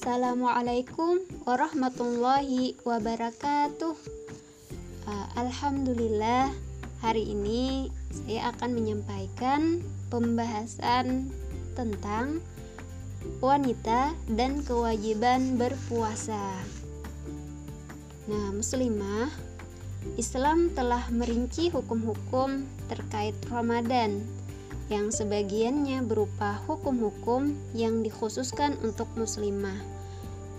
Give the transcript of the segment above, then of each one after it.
Assalamualaikum warahmatullahi wabarakatuh. Uh, Alhamdulillah, hari ini saya akan menyampaikan pembahasan tentang wanita dan kewajiban berpuasa. Nah, muslimah, Islam telah merinci hukum-hukum terkait Ramadan yang sebagiannya berupa hukum-hukum yang dikhususkan untuk muslimah.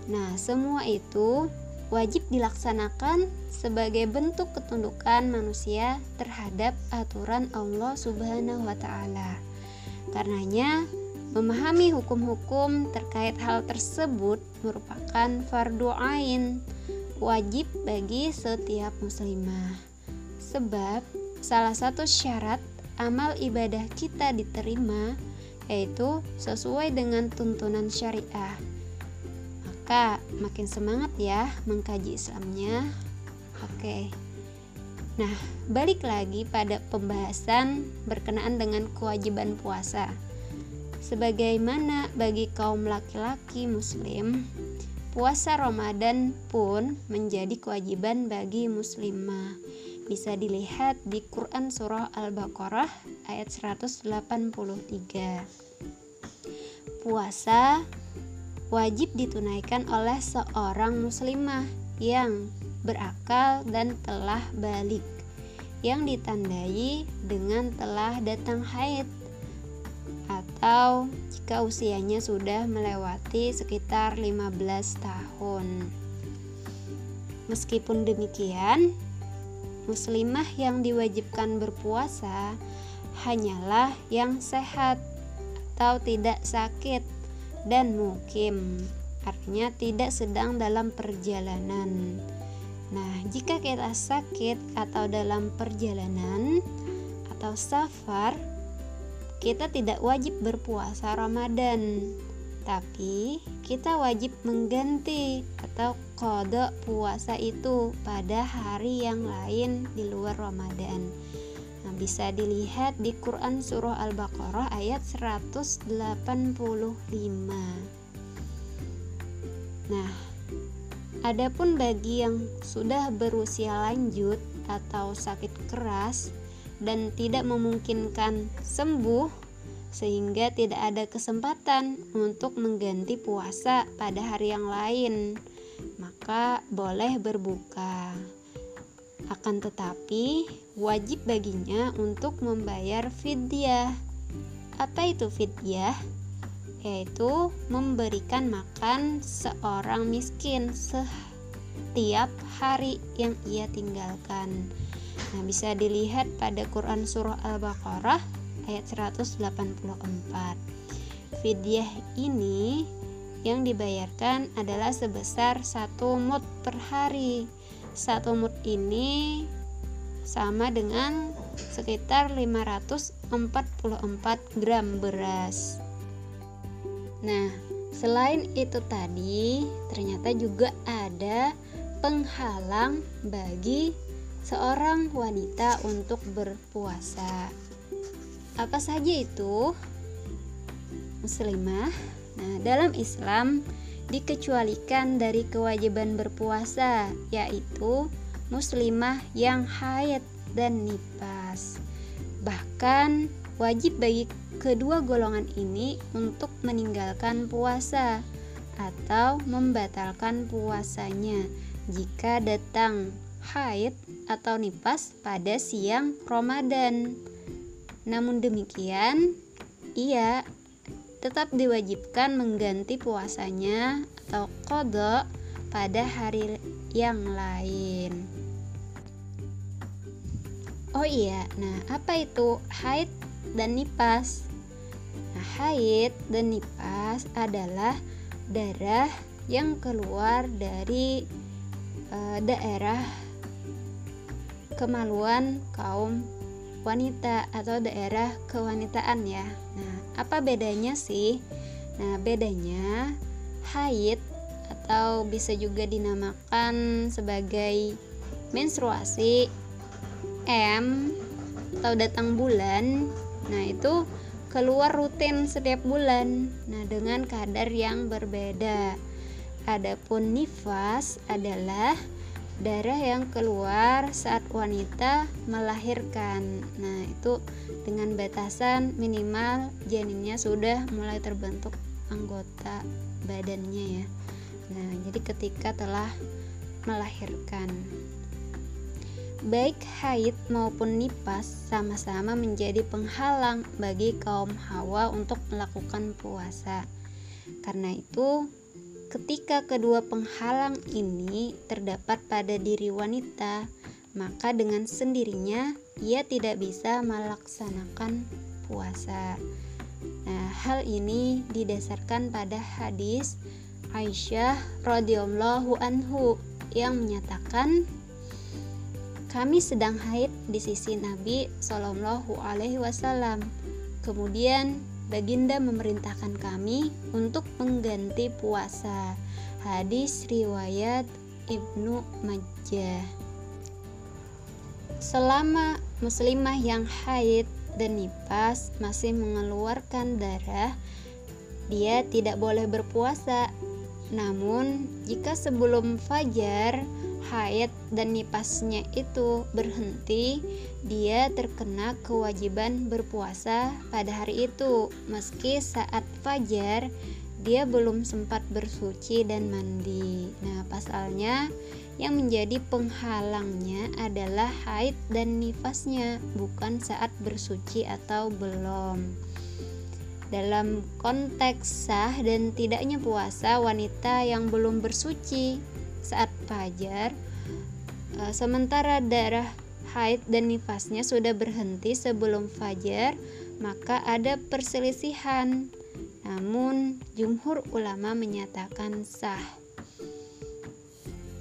Nah, semua itu wajib dilaksanakan sebagai bentuk ketundukan manusia terhadap aturan Allah Subhanahu wa taala. Karenanya, memahami hukum-hukum terkait hal tersebut merupakan fardu ain, wajib bagi setiap muslimah. Sebab salah satu syarat amal ibadah kita diterima yaitu sesuai dengan tuntunan syariah. Maka makin semangat ya mengkaji Islamnya. Oke. Nah, balik lagi pada pembahasan berkenaan dengan kewajiban puasa. Sebagaimana bagi kaum laki-laki muslim, puasa Ramadan pun menjadi kewajiban bagi muslimah bisa dilihat di Quran Surah Al-Baqarah ayat 183. Puasa wajib ditunaikan oleh seorang muslimah yang berakal dan telah balik yang ditandai dengan telah datang haid atau jika usianya sudah melewati sekitar 15 tahun. Meskipun demikian, muslimah yang diwajibkan berpuasa hanyalah yang sehat atau tidak sakit dan mukim. Artinya tidak sedang dalam perjalanan. Nah jika kita sakit atau dalam perjalanan atau safar kita tidak wajib berpuasa Ramadan. Tapi kita wajib mengganti atau kodok puasa itu pada hari yang lain di luar Ramadan. Nah, bisa dilihat di Quran Surah Al-Baqarah ayat 185. Nah, adapun bagi yang sudah berusia lanjut atau sakit keras dan tidak memungkinkan sembuh sehingga tidak ada kesempatan untuk mengganti puasa pada hari yang lain, maka boleh berbuka. Akan tetapi, wajib baginya untuk membayar fidyah. Apa itu fidyah? Yaitu memberikan makan seorang miskin setiap hari yang ia tinggalkan. Nah, bisa dilihat pada Quran surah Al-Baqarah ayat 184. Fidyah ini yang dibayarkan adalah sebesar satu mut per hari. Satu mut ini sama dengan sekitar 544 gram beras. Nah, selain itu tadi, ternyata juga ada penghalang bagi seorang wanita untuk berpuasa apa saja itu muslimah nah dalam Islam dikecualikan dari kewajiban berpuasa yaitu muslimah yang haid dan nipas bahkan wajib bagi kedua golongan ini untuk meninggalkan puasa atau membatalkan puasanya jika datang haid atau nipas pada siang Ramadan. Namun demikian, ia tetap diwajibkan mengganti puasanya atau kodok pada hari yang lain. Oh iya, nah apa itu haid dan nipas? Nah, haid dan nipas adalah darah yang keluar dari e, daerah kemaluan kaum wanita atau daerah kewanitaan ya. Nah, apa bedanya sih? Nah, bedanya haid atau bisa juga dinamakan sebagai menstruasi M atau datang bulan. Nah, itu keluar rutin setiap bulan. Nah, dengan kadar yang berbeda. Adapun nifas adalah darah yang keluar saat wanita melahirkan. Nah, itu dengan batasan minimal janinnya sudah mulai terbentuk anggota badannya ya. Nah, jadi ketika telah melahirkan baik haid maupun nipas sama-sama menjadi penghalang bagi kaum Hawa untuk melakukan puasa. Karena itu, Ketika kedua penghalang ini terdapat pada diri wanita, maka dengan sendirinya ia tidak bisa melaksanakan puasa. Nah, hal ini didasarkan pada hadis Aisyah radhiyallahu anhu yang menyatakan kami sedang haid di sisi Nabi Shallallahu alaihi wasallam. Kemudian Baginda memerintahkan kami untuk mengganti puasa. Hadis riwayat Ibnu Majah. Selama muslimah yang haid dan nipas masih mengeluarkan darah, dia tidak boleh berpuasa. Namun, jika sebelum fajar haid dan nipasnya itu berhenti, dia terkena kewajiban berpuasa pada hari itu, meski saat fajar dia belum sempat bersuci dan mandi. Nah, pasalnya yang menjadi penghalangnya adalah haid dan nifasnya, bukan saat bersuci atau belum. Dalam konteks sah dan tidaknya puasa wanita yang belum bersuci saat fajar e, sementara darah haid dan nifasnya sudah berhenti sebelum fajar maka ada perselisihan. Namun jumhur ulama menyatakan sah.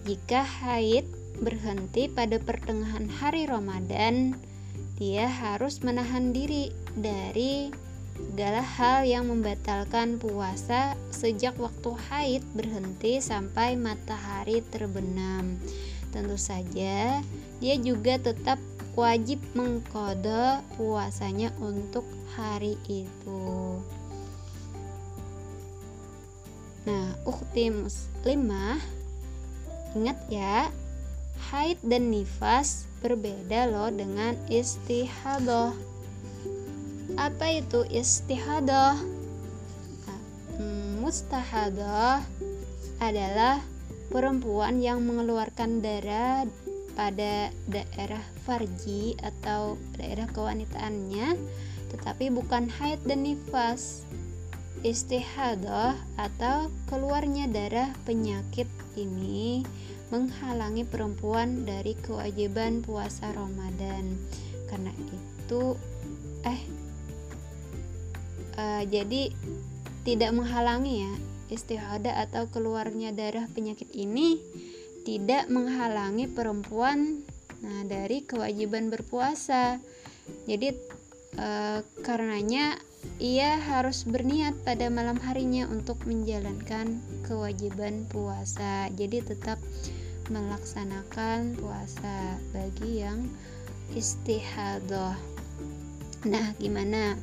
Jika haid berhenti pada pertengahan hari Ramadan dia harus menahan diri dari segala hal yang membatalkan puasa sejak waktu haid berhenti sampai matahari terbenam. Tentu saja, dia juga tetap wajib mengkode puasanya untuk hari itu. Nah, ukti muslimah, ingat ya, haid dan nifas berbeda loh dengan istihadah apa itu? Istihadah. Nah, mustahadah adalah perempuan yang mengeluarkan darah pada daerah farji atau daerah kewanitaannya tetapi bukan haid dan nifas. Istihadah atau keluarnya darah penyakit ini menghalangi perempuan dari kewajiban puasa Ramadan. Karena itu eh uh, jadi tidak menghalangi ya istihadah atau keluarnya darah penyakit ini tidak menghalangi perempuan nah dari kewajiban berpuasa. Jadi e, karenanya ia harus berniat pada malam harinya untuk menjalankan kewajiban puasa. Jadi tetap melaksanakan puasa bagi yang istihadah. Nah gimana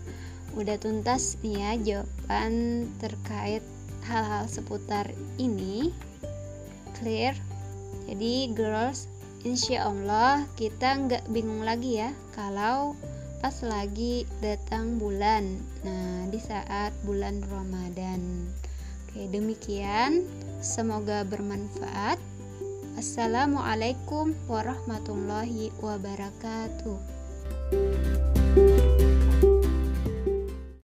udah tuntas nih ya jawaban terkait hal-hal seputar ini. Clear? Jadi girls insya Allah kita nggak bingung lagi ya kalau pas lagi datang bulan. Nah di saat bulan Ramadan. Oke demikian. Semoga bermanfaat. Assalamualaikum warahmatullahi wabarakatuh